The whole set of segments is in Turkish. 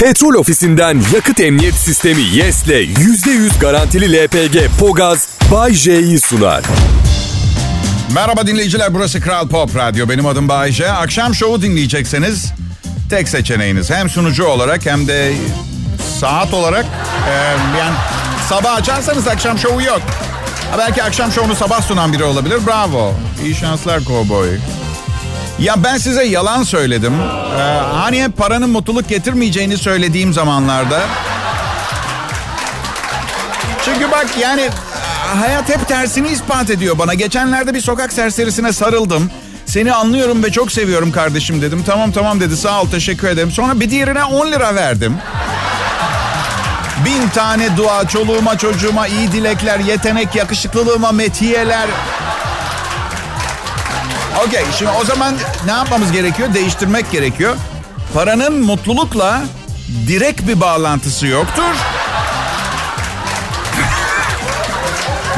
Petrol ofisinden yakıt emniyet sistemi YES'le %100 garantili LPG Pogaz Bay J'yi sunar. Merhaba dinleyiciler burası Kral Pop Radyo. Benim adım Bayece. Akşam şovu dinleyecekseniz tek seçeneğiniz. Hem sunucu olarak hem de saat olarak e, yani sabah açarsanız akşam şovu yok. Ha, belki akşam şovunu sabah sunan biri olabilir. Bravo. İyi şanslar kovboy. Ya ben size yalan söyledim. Ee, hani hep paranın mutluluk getirmeyeceğini söylediğim zamanlarda. Çünkü bak yani hayat hep tersini ispat ediyor bana. Geçenlerde bir sokak serserisine sarıldım. Seni anlıyorum ve çok seviyorum kardeşim dedim. Tamam tamam dedi sağ ol teşekkür ederim. Sonra bir diğerine 10 lira verdim. Bin tane dua çoluğuma çocuğuma iyi dilekler, yetenek, yakışıklılığıma metiyeler. Okey şimdi o zaman ne yapmamız gerekiyor? Değiştirmek gerekiyor. Paranın mutlulukla direkt bir bağlantısı yoktur.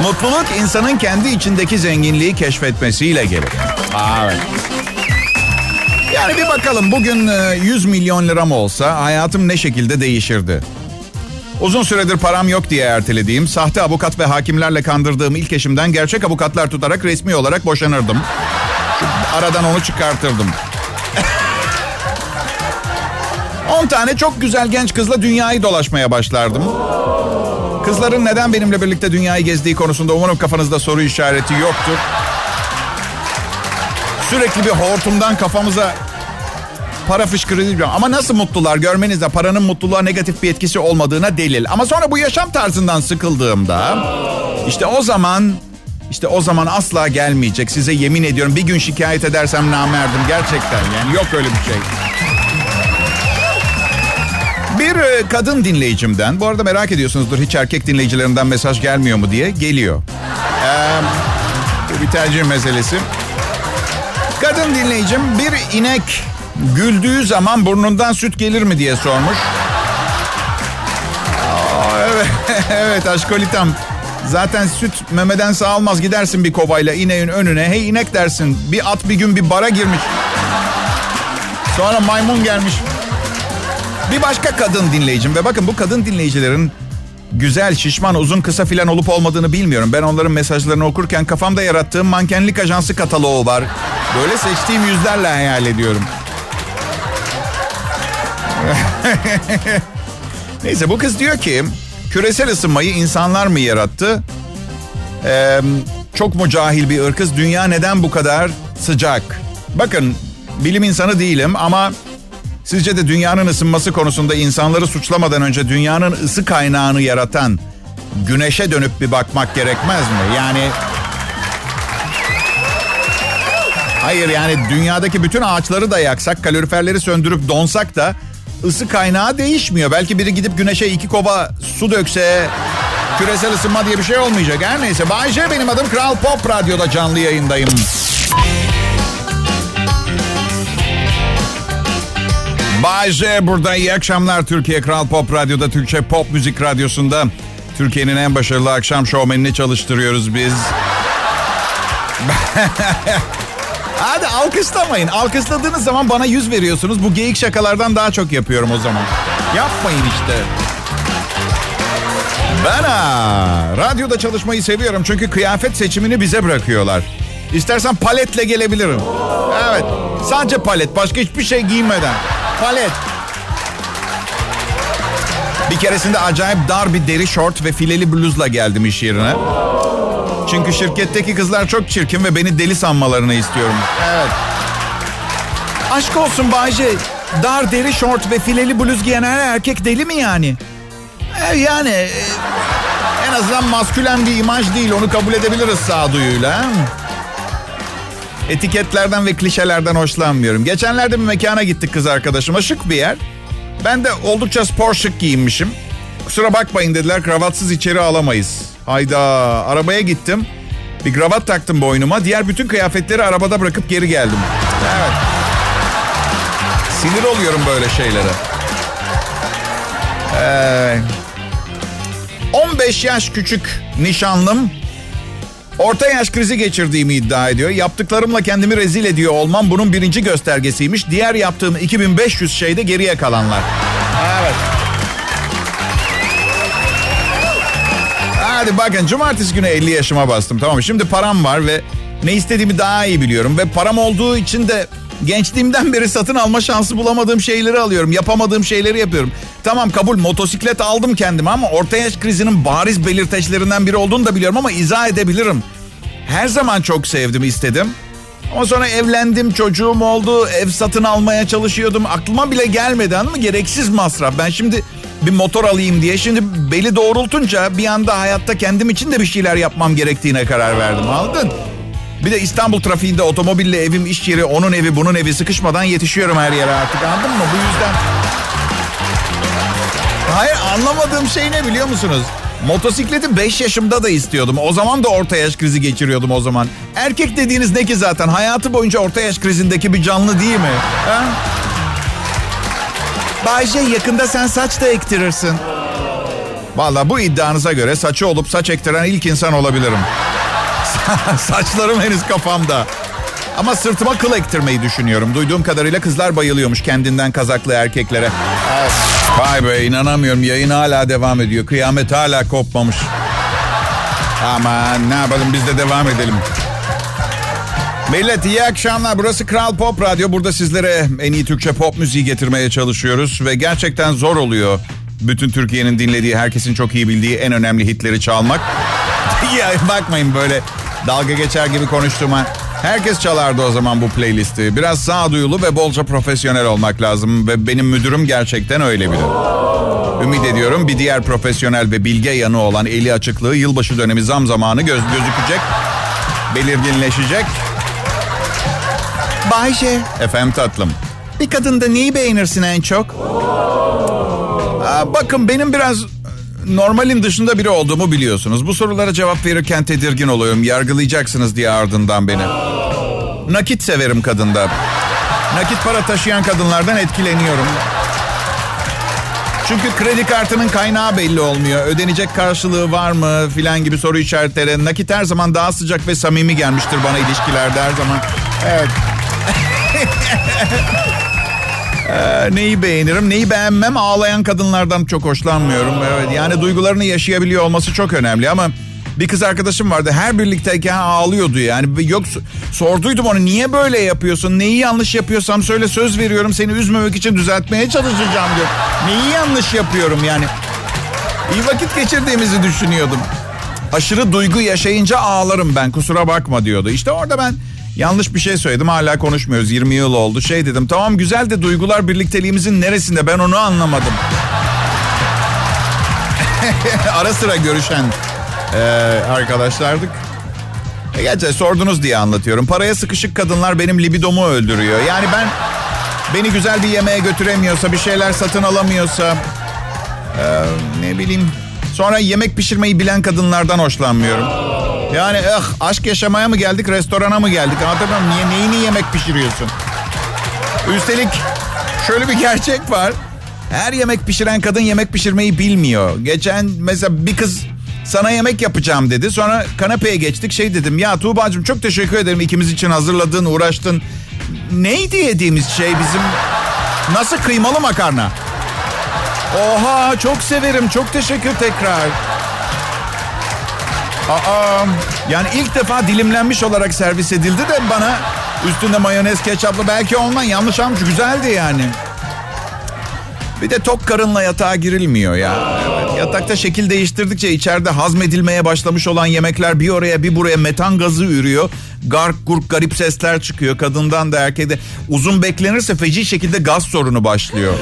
Mutluluk insanın kendi içindeki zenginliği keşfetmesiyle gelir. Aa, evet. Yani bir bakalım bugün 100 milyon liram olsa hayatım ne şekilde değişirdi? Uzun süredir param yok diye ertelediğim, sahte avukat ve hakimlerle kandırdığım ilk eşimden gerçek avukatlar tutarak resmi olarak boşanırdım. Aradan onu çıkartırdım. 10 tane çok güzel genç kızla dünyayı dolaşmaya başlardım. Kızların neden benimle birlikte dünyayı gezdiği konusunda umarım kafanızda soru işareti yoktur. Sürekli bir hortumdan kafamıza para fışkırıyor. Ama nasıl mutlular görmeniz paranın mutluluğa negatif bir etkisi olmadığına delil. Ama sonra bu yaşam tarzından sıkıldığımda işte o zaman işte o zaman asla gelmeyecek. Size yemin ediyorum bir gün şikayet edersem namerdim gerçekten. Yani yok öyle bir şey. Bir e, kadın dinleyicimden, bu arada merak ediyorsunuzdur hiç erkek dinleyicilerinden mesaj gelmiyor mu diye geliyor. Ee, bir tercih meselesi. Kadın dinleyicim bir inek güldüğü zaman burnundan süt gelir mi diye sormuş. Aa, evet, evet aşkolitam. Zaten süt memeden sağılmaz gidersin bir kovayla ineğin önüne. Hey inek dersin. Bir at bir gün bir bara girmiş. Sonra maymun gelmiş. Bir başka kadın dinleyicim ve bakın bu kadın dinleyicilerin güzel, şişman, uzun, kısa filan olup olmadığını bilmiyorum. Ben onların mesajlarını okurken kafamda yarattığım mankenlik ajansı kataloğu var. Böyle seçtiğim yüzlerle hayal ediyorum. Neyse bu kız diyor ki küresel ısınmayı insanlar mı yarattı? Ee, çok mu cahil bir ırkız? Dünya neden bu kadar sıcak? Bakın bilim insanı değilim ama sizce de dünyanın ısınması konusunda insanları suçlamadan önce dünyanın ısı kaynağını yaratan güneşe dönüp bir bakmak gerekmez mi? Yani Hayır yani dünyadaki bütün ağaçları da yaksak, kaloriferleri söndürüp donsak da ısı kaynağı değişmiyor. Belki biri gidip güneşe iki kova su dökse küresel ısınma diye bir şey olmayacak. Her neyse Bay J benim adım Kral Pop Radyo'da canlı yayındayım. Bay J burada iyi akşamlar Türkiye Kral Pop Radyo'da Türkçe Pop Müzik Radyosu'nda Türkiye'nin en başarılı akşam şovmenini çalıştırıyoruz biz. Hadi alkışlamayın. Alkışladığınız zaman bana yüz veriyorsunuz. Bu geyik şakalardan daha çok yapıyorum o zaman. Yapmayın işte. Ben ha, radyoda çalışmayı seviyorum çünkü kıyafet seçimini bize bırakıyorlar. İstersen paletle gelebilirim. Evet, sadece palet, başka hiçbir şey giymeden. Palet. Bir keresinde acayip dar bir deri şort ve fileli bluzla geldim iş yerine. Çünkü şirketteki kızlar çok çirkin ve beni deli sanmalarını istiyorum. Evet. Aşk olsun Bayce. Dar deri şort ve fileli bluz giyen her erkek deli mi yani? E, yani e, en azından maskülen bir imaj değil onu kabul edebiliriz sağduyuyla. Etiketlerden ve klişelerden hoşlanmıyorum. Geçenlerde bir mekana gittik kız arkadaşıma. Şık bir yer. Ben de oldukça spor şık giyinmişim. Kusura bakmayın dediler kravatsız içeri alamayız. Hayda arabaya gittim. Bir kravat taktım boynuma. Diğer bütün kıyafetleri arabada bırakıp geri geldim. Evet. Sinir oluyorum böyle şeylere. Ee, 15 yaş küçük nişanlım orta yaş krizi geçirdiğimi iddia ediyor. Yaptıklarımla kendimi rezil ediyor olmam bunun birinci göstergesiymiş. Diğer yaptığım 2500 şeyde geriye kalanlar. Evet. Hadi bakın cumartesi günü 50 yaşıma bastım tamam? Şimdi param var ve ne istediğimi daha iyi biliyorum. Ve param olduğu için de gençliğimden beri satın alma şansı bulamadığım şeyleri alıyorum. Yapamadığım şeyleri yapıyorum. Tamam kabul motosiklet aldım kendime ama orta yaş krizinin bariz belirteçlerinden biri olduğunu da biliyorum ama izah edebilirim. Her zaman çok sevdim istedim. Ama sonra evlendim, çocuğum oldu, ev satın almaya çalışıyordum. Aklıma bile gelmedi anladın mı? Gereksiz masraf. Ben şimdi bir motor alayım diye şimdi beli doğrultunca bir anda hayatta kendim için de bir şeyler yapmam gerektiğine karar verdim. Anladın? Bir de İstanbul trafiğinde otomobille evim, iş yeri, onun evi, bunun evi sıkışmadan yetişiyorum her yere artık. Anladın mı? Bu yüzden... Hayır anlamadığım şey ne biliyor musunuz? Motosikleti 5 yaşımda da istiyordum. O zaman da orta yaş krizi geçiriyordum o zaman. Erkek dediğiniz ne ki zaten? Hayatı boyunca orta yaş krizindeki bir canlı değil mi? Ha? Bayce yakında sen saç da ektirirsin. Valla bu iddianıza göre saçı olup saç ektiren ilk insan olabilirim. Saçlarım henüz kafamda. Ama sırtıma kıl ektirmeyi düşünüyorum. Duyduğum kadarıyla kızlar bayılıyormuş kendinden kazaklı erkeklere. Vay be inanamıyorum yayın hala devam ediyor. Kıyamet hala kopmamış. Aman ne yapalım biz de devam edelim. Millet iyi akşamlar. Burası Kral Pop Radyo. Burada sizlere en iyi Türkçe pop müziği getirmeye çalışıyoruz. Ve gerçekten zor oluyor. Bütün Türkiye'nin dinlediği, herkesin çok iyi bildiği en önemli hitleri çalmak. ya bakmayın böyle dalga geçer gibi konuştuğuma. Herkes çalardı o zaman bu playlisti. Biraz sağduyulu ve bolca profesyonel olmak lazım. Ve benim müdürüm gerçekten öyle biri. Ümit ediyorum bir diğer profesyonel ve bilge yanı olan eli açıklığı yılbaşı dönemi zam zamanı göz gözükecek. Belirginleşecek. Bayşe. Efendim tatlım. Bir kadında neyi beğenirsin en çok? Aa, bakın benim biraz normalin dışında biri olduğumu biliyorsunuz. Bu sorulara cevap verirken tedirgin oluyorum. Yargılayacaksınız diye ardından beni. Nakit severim kadında. Nakit para taşıyan kadınlardan etkileniyorum. Çünkü kredi kartının kaynağı belli olmuyor. Ödenecek karşılığı var mı filan gibi soru işaretleri. Nakit her zaman daha sıcak ve samimi gelmiştir bana ilişkilerde her zaman. Evet. Ee, neyi beğenirim, neyi beğenmem ağlayan kadınlardan çok hoşlanmıyorum. Evet, yani duygularını yaşayabiliyor olması çok önemli ama bir kız arkadaşım vardı her birlikteyken ağlıyordu yani. Yok sorduydum onu niye böyle yapıyorsun? Neyi yanlış yapıyorsam söyle söz veriyorum seni üzmemek için düzeltmeye çalışacağım diyor. Neyi yanlış yapıyorum yani? İyi vakit geçirdiğimizi düşünüyordum. Aşırı duygu yaşayınca ağlarım ben kusura bakma diyordu. İşte orada ben Yanlış bir şey söyledim hala konuşmuyoruz 20 yıl oldu. Şey dedim tamam güzel de duygular birlikteliğimizin neresinde ben onu anlamadım. Ara sıra görüşen e, arkadaşlardık. E, gerçi sordunuz diye anlatıyorum. Paraya sıkışık kadınlar benim libidomu öldürüyor. Yani ben beni güzel bir yemeğe götüremiyorsa, bir şeyler satın alamıyorsa... E, ne bileyim... Sonra yemek pişirmeyi bilen kadınlardan hoşlanmıyorum. Yani eh, aşk yaşamaya mı geldik, restorana mı geldik? Anlatamam. Niye, neyini yemek pişiriyorsun? Üstelik şöyle bir gerçek var. Her yemek pişiren kadın yemek pişirmeyi bilmiyor. Geçen mesela bir kız sana yemek yapacağım dedi. Sonra kanepeye geçtik şey dedim. Ya Tuğba'cığım çok teşekkür ederim ikimiz için hazırladığın, uğraştın. Neydi yediğimiz şey bizim? Nasıl kıymalı makarna? Oha çok severim. Çok teşekkür tekrar. Aa, yani ilk defa dilimlenmiş olarak servis edildi de bana üstünde mayonez, ketçaplı belki ondan yanlış almış. Güzeldi yani. Bir de tok karınla yatağa girilmiyor ya. Evet, yatakta şekil değiştirdikçe içeride hazmedilmeye başlamış olan yemekler bir oraya bir buraya metan gazı ürüyor. Gark gurk garip sesler çıkıyor kadından da erkeğe Uzun beklenirse feci şekilde gaz sorunu başlıyor.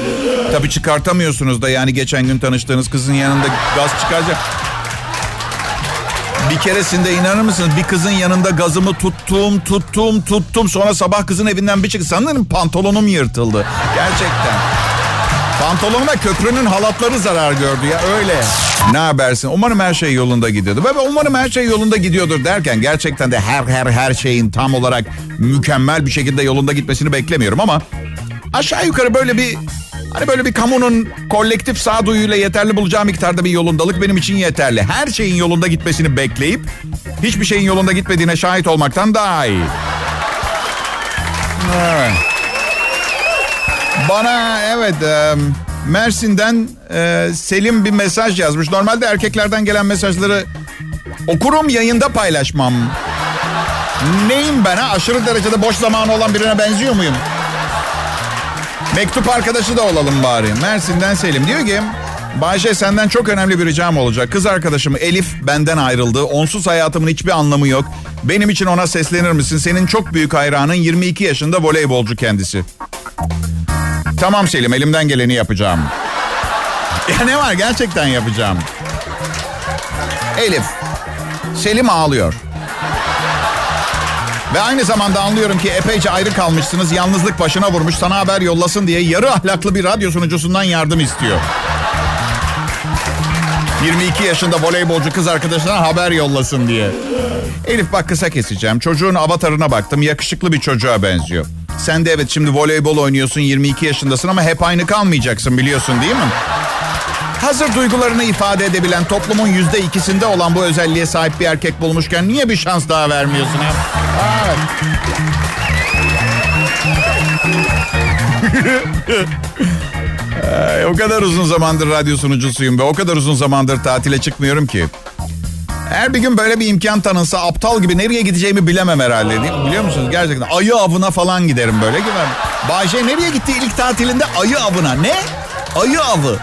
Tabii çıkartamıyorsunuz da yani geçen gün tanıştığınız kızın yanında gaz çıkacak. Bir keresinde inanır mısınız bir kızın yanında gazımı tuttum tuttum tuttum sonra sabah kızın evinden bir çıktı. Sanırım pantolonum yırtıldı. Gerçekten. Pantolonuma köprünün halatları zarar gördü ya öyle. Ne habersin? Umarım her şey yolunda gidiyordu. Ve umarım her şey yolunda gidiyordur derken gerçekten de her her her şeyin tam olarak mükemmel bir şekilde yolunda gitmesini beklemiyorum ama aşağı yukarı böyle bir Hani böyle bir kamunun kolektif sağduyuyla yeterli bulacağı miktarda bir yolundalık benim için yeterli. Her şeyin yolunda gitmesini bekleyip hiçbir şeyin yolunda gitmediğine şahit olmaktan daha iyi. Bana evet Mersin'den e, Selim bir mesaj yazmış. Normalde erkeklerden gelen mesajları okurum yayında paylaşmam. Neyim ben ha? Aşırı derecede boş zamanı olan birine benziyor muyum? Mektup arkadaşı da olalım bari. Mersin'den Selim diyor ki... Bayşe senden çok önemli bir ricam olacak. Kız arkadaşım Elif benden ayrıldı. Onsuz hayatımın hiçbir anlamı yok. Benim için ona seslenir misin? Senin çok büyük hayranın 22 yaşında voleybolcu kendisi. Tamam Selim elimden geleni yapacağım. Ya ne var gerçekten yapacağım. Elif. Selim ağlıyor. Ve aynı zamanda anlıyorum ki epeyce ayrı kalmışsınız. Yalnızlık başına vurmuş. Sana haber yollasın diye yarı ahlaklı bir radyo sunucusundan yardım istiyor. 22 yaşında voleybolcu kız arkadaşına haber yollasın diye. Elif bak kısa keseceğim. Çocuğun avatarına baktım. Yakışıklı bir çocuğa benziyor. Sen de evet şimdi voleybol oynuyorsun 22 yaşındasın ama hep aynı kalmayacaksın biliyorsun değil mi? Hazır duygularını ifade edebilen toplumun yüzde ikisinde olan bu özelliğe sahip bir erkek bulmuşken niye bir şans daha vermiyorsun ha? Evet. Ay, o kadar uzun zamandır radyo sunucusuyum ve o kadar uzun zamandır tatile çıkmıyorum ki. Eğer bir gün böyle bir imkan tanınsa aptal gibi nereye gideceğimi bilemem herhalde? Biliyor musunuz? Gerçekten ayı avına falan giderim böyle. Bayşe nereye gitti ilk tatilinde ayı avına? Ne? Ayı avı.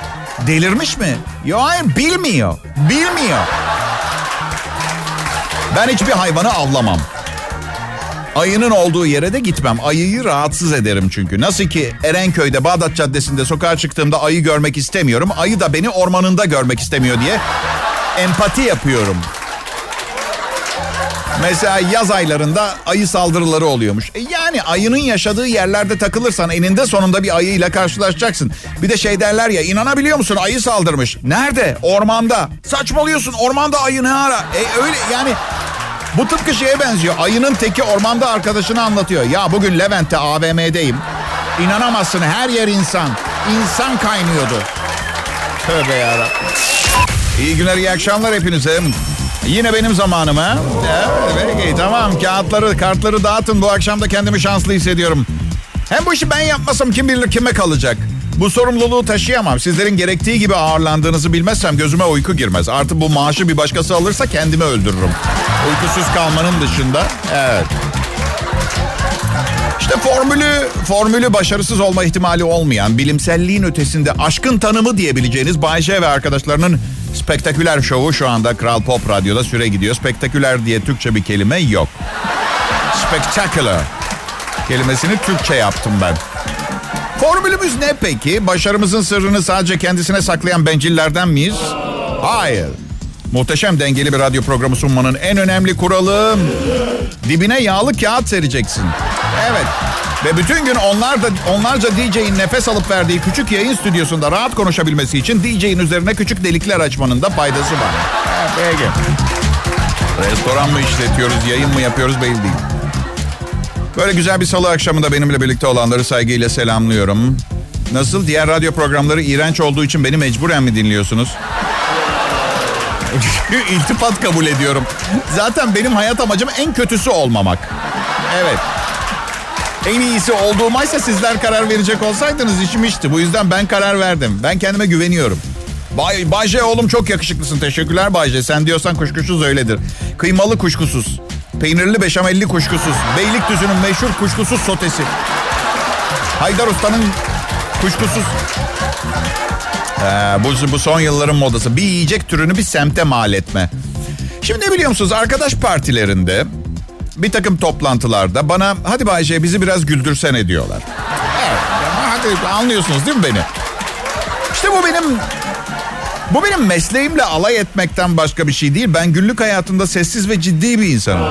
Delirmiş mi? Yok hayır bilmiyor. Bilmiyor. Ben hiçbir hayvanı avlamam. Ayının olduğu yere de gitmem. Ayıyı rahatsız ederim çünkü. Nasıl ki Erenköy'de Bağdat Caddesi'nde sokağa çıktığımda ayı görmek istemiyorum. Ayı da beni ormanında görmek istemiyor diye empati yapıyorum. Mesela yaz aylarında ayı saldırıları oluyormuş. E yani ayının yaşadığı yerlerde takılırsan eninde sonunda bir ayıyla karşılaşacaksın. Bir de şey derler ya inanabiliyor musun ayı saldırmış. Nerede? Ormanda. Saçmalıyorsun ormanda ayı ne ara? E öyle yani bu tıpkı şeye benziyor. Ayının teki ormanda arkadaşını anlatıyor. Ya bugün Levent'te AVM'deyim. İnanamazsın her yer insan. İnsan kaynıyordu. Tövbe yarabbim. İyi günler, iyi akşamlar hepinize. Yine benim zamanım ha. Evet, peki, tamam. Kağıtları, kartları dağıtın. Bu akşam da kendimi şanslı hissediyorum. Hem bu işi ben yapmasam kim bilir kime kalacak. Bu sorumluluğu taşıyamam. Sizlerin gerektiği gibi ağırlandığınızı bilmezsem gözüme uyku girmez. Artık bu maaşı bir başkası alırsa kendimi öldürürüm. Uykusuz kalmanın dışında. Evet. İşte formülü, formülü başarısız olma ihtimali olmayan, bilimselliğin ötesinde aşkın tanımı diyebileceğiniz Bayşe ve arkadaşlarının spektaküler şovu şu anda Kral Pop Radyo'da süre gidiyor. Spektaküler diye Türkçe bir kelime yok. Spectacular kelimesini Türkçe yaptım ben. Formülümüz ne peki? Başarımızın sırrını sadece kendisine saklayan bencillerden miyiz? Hayır. Muhteşem dengeli bir radyo programı sunmanın en önemli kuralı dibine yağlı kağıt sereceksin. Evet. Ve bütün gün onlar da onlarca DJ'in nefes alıp verdiği küçük yayın stüdyosunda rahat konuşabilmesi için DJ'in üzerine küçük delikler açmanın da faydası var. Evet, peki. Restoran mı işletiyoruz, yayın mı yapıyoruz belli değil. Böyle güzel bir salı akşamında benimle birlikte olanları saygıyla selamlıyorum. Nasıl? Diğer radyo programları iğrenç olduğu için beni mecburen mi dinliyorsunuz? İltifat kabul ediyorum. Zaten benim hayat amacım en kötüsü olmamak. Evet. En iyisi olduğumaysa sizler karar verecek olsaydınız işim işti. Bu yüzden ben karar verdim. Ben kendime güveniyorum. Bay, Bayce oğlum çok yakışıklısın. Teşekkürler Bayce. Sen diyorsan kuşkusuz öyledir. Kıymalı kuşkusuz. Peynirli beşamelli kuşkusuz. Beylikdüzü'nün meşhur kuşkusuz sotesi. Haydar Usta'nın kuşkusuz. Ee, bu, bu son yılların modası. Bir yiyecek türünü bir semte mal etme. Şimdi biliyor musunuz? Arkadaş partilerinde bir takım toplantılarda bana hadi Bayce bizi biraz güldürsene diyorlar. Evet, hadi anlıyorsunuz değil mi beni? İşte bu benim bu benim mesleğimle alay etmekten başka bir şey değil. Ben günlük hayatımda sessiz ve ciddi bir insanım.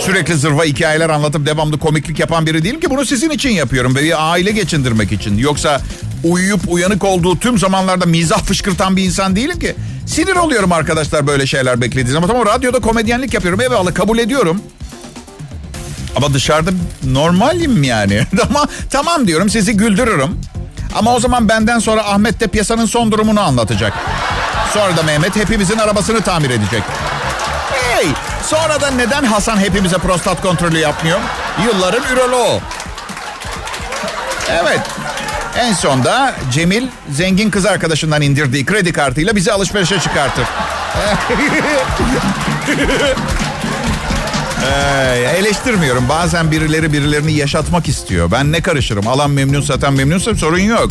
Sürekli zırva hikayeler anlatıp devamlı komiklik yapan biri değilim ki bunu sizin için yapıyorum bir aile geçindirmek için. Yoksa uyuyup uyanık olduğu tüm zamanlarda mizah fışkırtan bir insan değilim ki. Sinir oluyorum arkadaşlar böyle şeyler beklediğiniz ama tamam radyoda komedyenlik yapıyorum. Eyvallah kabul ediyorum. Ama dışarıda normalim yani. tamam, tamam diyorum sizi güldürürüm. Ama o zaman benden sonra Ahmet de piyasanın son durumunu anlatacak. Sonra da Mehmet hepimizin arabasını tamir edecek. Hey! Sonra da neden Hasan hepimize prostat kontrolü yapmıyor? Yılların üroloğu. Evet. En sonda Cemil zengin kız arkadaşından indirdiği kredi kartıyla bizi alışverişe çıkartır. Ee, eleştirmiyorum. Bazen birileri birilerini yaşatmak istiyor. Ben ne karışırım? Alan memnun, satan memnunsa sorun yok.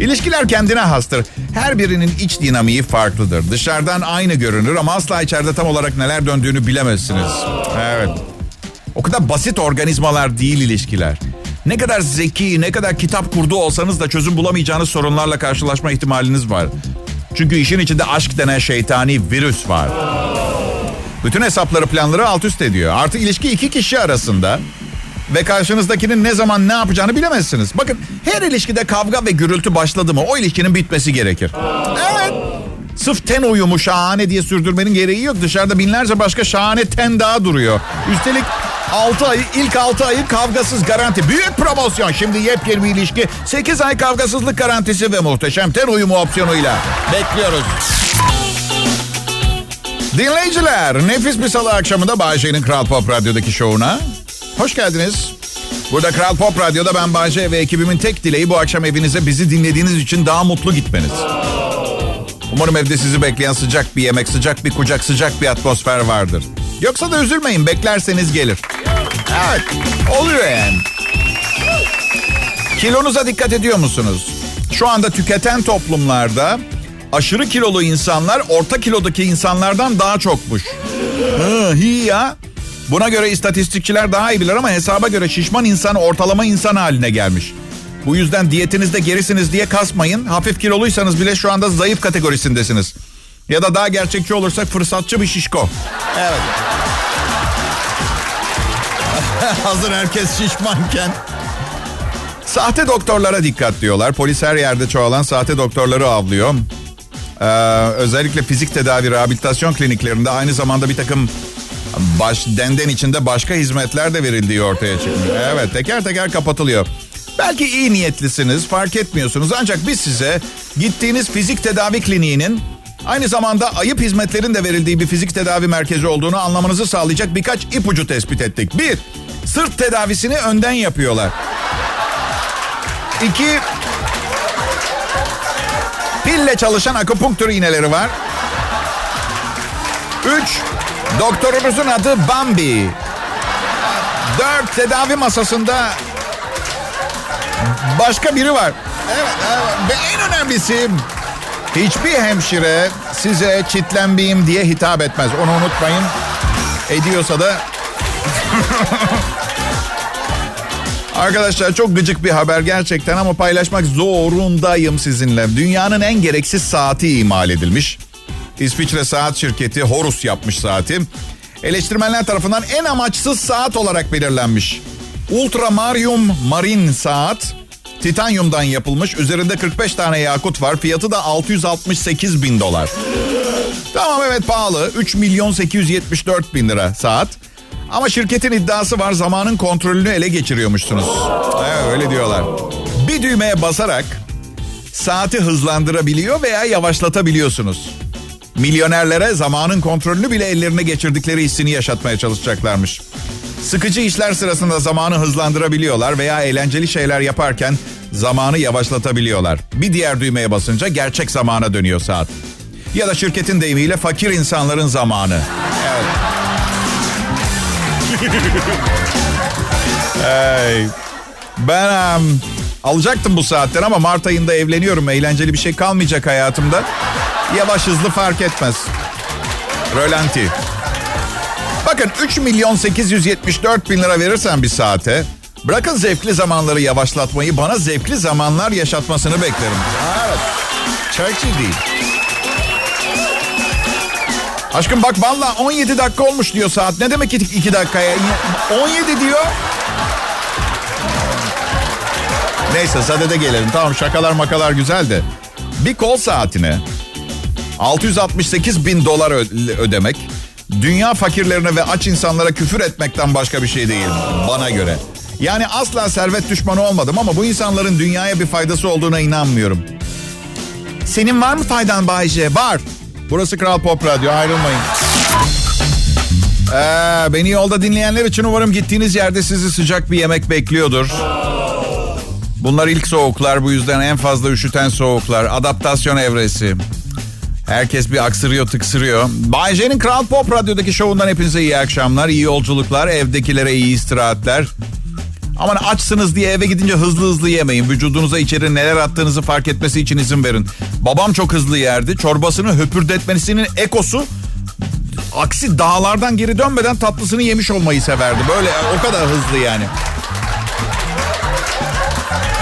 İlişkiler kendine hastır. Her birinin iç dinamiği farklıdır. Dışarıdan aynı görünür ama asla içeride tam olarak neler döndüğünü bilemezsiniz. Evet. O kadar basit organizmalar değil ilişkiler. Ne kadar zeki, ne kadar kitap kurdu olsanız da çözüm bulamayacağınız sorunlarla karşılaşma ihtimaliniz var. Çünkü işin içinde aşk denen şeytani virüs var. Bütün hesapları planları alt üst ediyor. Artı ilişki iki kişi arasında ve karşınızdakinin ne zaman ne yapacağını bilemezsiniz. Bakın her ilişkide kavga ve gürültü başladı mı o ilişkinin bitmesi gerekir. Evet. Sırf ten uyumu şahane diye sürdürmenin gereği yok. Dışarıda binlerce başka şahane ten daha duruyor. Üstelik 6 ay, ilk 6 ayı kavgasız garanti. Büyük promosyon. Şimdi yepyeni bir ilişki. 8 ay kavgasızlık garantisi ve muhteşem ten uyumu opsiyonuyla. Bekliyoruz. Dinleyiciler, nefis bir salı akşamında Bayşe'nin Kral Pop Radyo'daki şovuna hoş geldiniz. Burada Kral Pop Radyo'da ben Bayşe ve ekibimin tek dileği bu akşam evinize bizi dinlediğiniz için daha mutlu gitmeniz. Umarım evde sizi bekleyen sıcak bir yemek, sıcak bir kucak, sıcak bir atmosfer vardır. Yoksa da üzülmeyin, beklerseniz gelir. Evet, oluyor yani. Kilonuza dikkat ediyor musunuz? Şu anda tüketen toplumlarda aşırı kilolu insanlar orta kilodaki insanlardan daha çokmuş. Hı, hi ya. Buna göre istatistikçiler daha iyi bilir ama hesaba göre şişman insan ortalama insan haline gelmiş. Bu yüzden diyetinizde gerisiniz diye kasmayın. Hafif kiloluysanız bile şu anda zayıf kategorisindesiniz. Ya da daha gerçekçi olursak fırsatçı bir şişko. Evet. Hazır herkes şişmanken. Sahte doktorlara dikkat diyorlar. Polis her yerde çoğalan sahte doktorları avlıyor. Ee, özellikle fizik tedavi rehabilitasyon kliniklerinde aynı zamanda bir takım baş denden içinde başka hizmetler de verildiği ortaya çıkmış. Evet teker teker kapatılıyor. Belki iyi niyetlisiniz fark etmiyorsunuz ancak biz size gittiğiniz fizik tedavi kliniğinin aynı zamanda ayıp hizmetlerin de verildiği bir fizik tedavi merkezi olduğunu anlamanızı sağlayacak birkaç ipucu tespit ettik. Bir, sırt tedavisini önden yapıyorlar. İki, pille çalışan akupunktur iğneleri var. Üç, doktorunuzun adı Bambi. Dört, tedavi masasında başka biri var. Evet, evet. ve en önemlisi hiçbir hemşire size çitlenmeyeyim diye hitap etmez. Onu unutmayın. Ediyorsa da Arkadaşlar çok gıcık bir haber gerçekten ama paylaşmak zorundayım sizinle. Dünyanın en gereksiz saati imal edilmiş. İsviçre saat şirketi Horus yapmış saati. Eleştirmenler tarafından en amaçsız saat olarak belirlenmiş. Ultramarium Marin saat titanyumdan yapılmış. Üzerinde 45 tane yakut var. Fiyatı da 668 bin dolar. Tamam evet pahalı. 3 milyon 874 bin lira saat. Ama şirketin iddiası var zamanın kontrolünü ele geçiriyormuşsunuz. Evet öyle diyorlar. Bir düğmeye basarak saati hızlandırabiliyor veya yavaşlatabiliyorsunuz. Milyonerlere zamanın kontrolünü bile ellerine geçirdikleri hissini yaşatmaya çalışacaklarmış. Sıkıcı işler sırasında zamanı hızlandırabiliyorlar veya eğlenceli şeyler yaparken zamanı yavaşlatabiliyorlar. Bir diğer düğmeye basınca gerçek zamana dönüyor saat. Ya da şirketin deyimiyle fakir insanların zamanı. Evet. hey. Ben um, alacaktım bu saatten ama Mart ayında evleniyorum. Eğlenceli bir şey kalmayacak hayatımda. Yavaş hızlı fark etmez. Rölanti. Bakın 3 milyon 874 bin lira verirsen bir saate... Bırakın zevkli zamanları yavaşlatmayı, bana zevkli zamanlar yaşatmasını beklerim. Evet. Churchy değil. Aşkım bak valla 17 dakika olmuş diyor saat. Ne demek 2 dakikaya? 17 diyor. Neyse sadede gelelim. Tamam şakalar makalar güzel de. Bir kol saatine 668 bin dolar ödemek dünya fakirlerine ve aç insanlara küfür etmekten başka bir şey değil bana göre. Yani asla servet düşmanı olmadım ama bu insanların dünyaya bir faydası olduğuna inanmıyorum. Senin var mı faydan Bayce? Var. Burası Kral Pop Radyo ayrılmayın. Ee, beni yolda dinleyenler için umarım gittiğiniz yerde sizi sıcak bir yemek bekliyordur. Bunlar ilk soğuklar bu yüzden en fazla üşüten soğuklar. Adaptasyon evresi. Herkes bir aksırıyor tıksırıyor. Bay J'nin Kral Pop Radyo'daki şovundan hepinize iyi akşamlar, iyi yolculuklar, evdekilere iyi istirahatler. Aman açsınız diye eve gidince hızlı hızlı yemeyin. Vücudunuza içeri neler attığınızı fark etmesi için izin verin. Babam çok hızlı yerdi. Çorbasını höpürdetmesinin ekosu aksi dağlardan geri dönmeden tatlısını yemiş olmayı severdi. Böyle o kadar hızlı yani.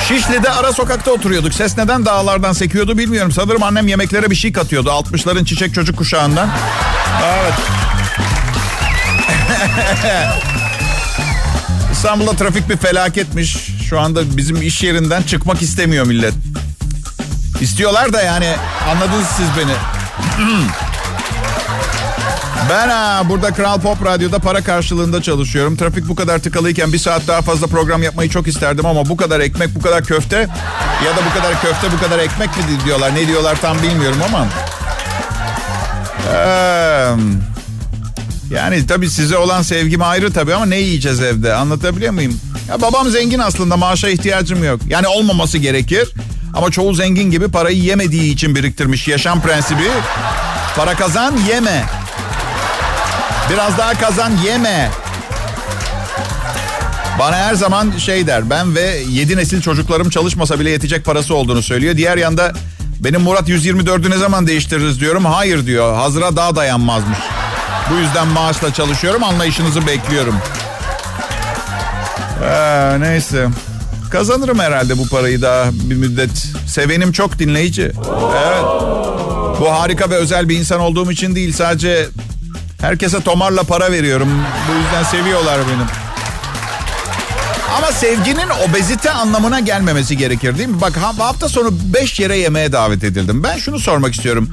Şişli'de ara sokakta oturuyorduk. Ses neden dağlardan sekiyordu bilmiyorum. Sanırım annem yemeklere bir şey katıyordu. 60'ların çiçek çocuk kuşağından. Evet. İstanbul'da trafik bir felaketmiş. Şu anda bizim iş yerinden çıkmak istemiyor millet. İstiyorlar da yani anladınız siz beni. Ben ha, burada Kral Pop Radyo'da para karşılığında çalışıyorum. Trafik bu kadar tıkalıyken bir saat daha fazla program yapmayı çok isterdim ama bu kadar ekmek, bu kadar köfte ya da bu kadar köfte, bu kadar ekmek mi diyorlar? Ne diyorlar tam bilmiyorum ama. Ee, yani tabii size olan sevgim ayrı tabii ama ne yiyeceğiz evde anlatabiliyor muyum? Ya babam zengin aslında maaşa ihtiyacım yok. Yani olmaması gerekir. Ama çoğu zengin gibi parayı yemediği için biriktirmiş. Yaşam prensibi para kazan yeme. Biraz daha kazan yeme. Bana her zaman şey der. Ben ve yedi nesil çocuklarım çalışmasa bile yetecek parası olduğunu söylüyor. Diğer yanda benim Murat 124'ü ne zaman değiştiririz diyorum. Hayır diyor. Hazıra daha dayanmazmış. Bu yüzden maaşla çalışıyorum. Anlayışınızı bekliyorum. Ee, neyse. Kazanırım herhalde bu parayı daha bir müddet. Sevenim çok dinleyici. Evet. Bu harika ve özel bir insan olduğum için değil. Sadece herkese tomarla para veriyorum. Bu yüzden seviyorlar beni. Ama sevginin obezite anlamına gelmemesi gerekir değil mi? Bak hafta sonu 5 yere yemeğe davet edildim. Ben şunu sormak istiyorum.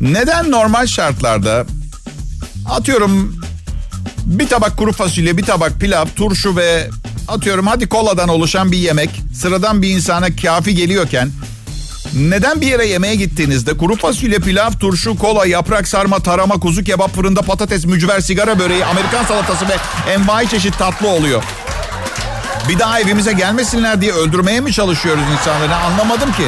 Neden normal şartlarda atıyorum bir tabak kuru fasulye, bir tabak pilav, turşu ve atıyorum hadi koladan oluşan bir yemek sıradan bir insana kafi geliyorken neden bir yere yemeğe gittiğinizde kuru fasulye, pilav, turşu, kola, yaprak sarma, tarama, kuzu kebap, fırında patates, mücver, sigara böreği, Amerikan salatası ve envai çeşit tatlı oluyor? Bir daha evimize gelmesinler diye öldürmeye mi çalışıyoruz insanları? Anlamadım ki.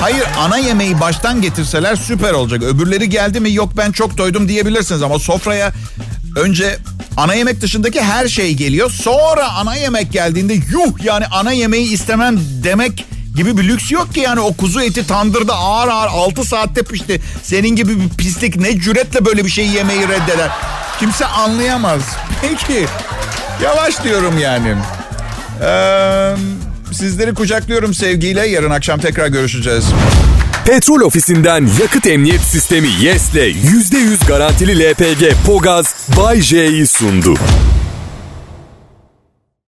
Hayır ana yemeği baştan getirseler süper olacak. Öbürleri geldi mi yok ben çok doydum diyebilirsiniz ama sofraya önce ana yemek dışındaki her şey geliyor. Sonra ana yemek geldiğinde yuh yani ana yemeği istemem demek gibi bir lüks yok ki yani o kuzu eti tandırda ağır ağır 6 saatte pişti. Senin gibi bir pislik ne cüretle böyle bir şeyi yemeyi reddeder. Kimse anlayamaz. Peki yavaş diyorum yani. Eee... Sizleri kucaklıyorum sevgiyle. Yarın akşam tekrar görüşeceğiz. Petrol ofisinden yakıt emniyet sistemi YES'le %100 garantili LPG Pogaz Bay J'yi sundu.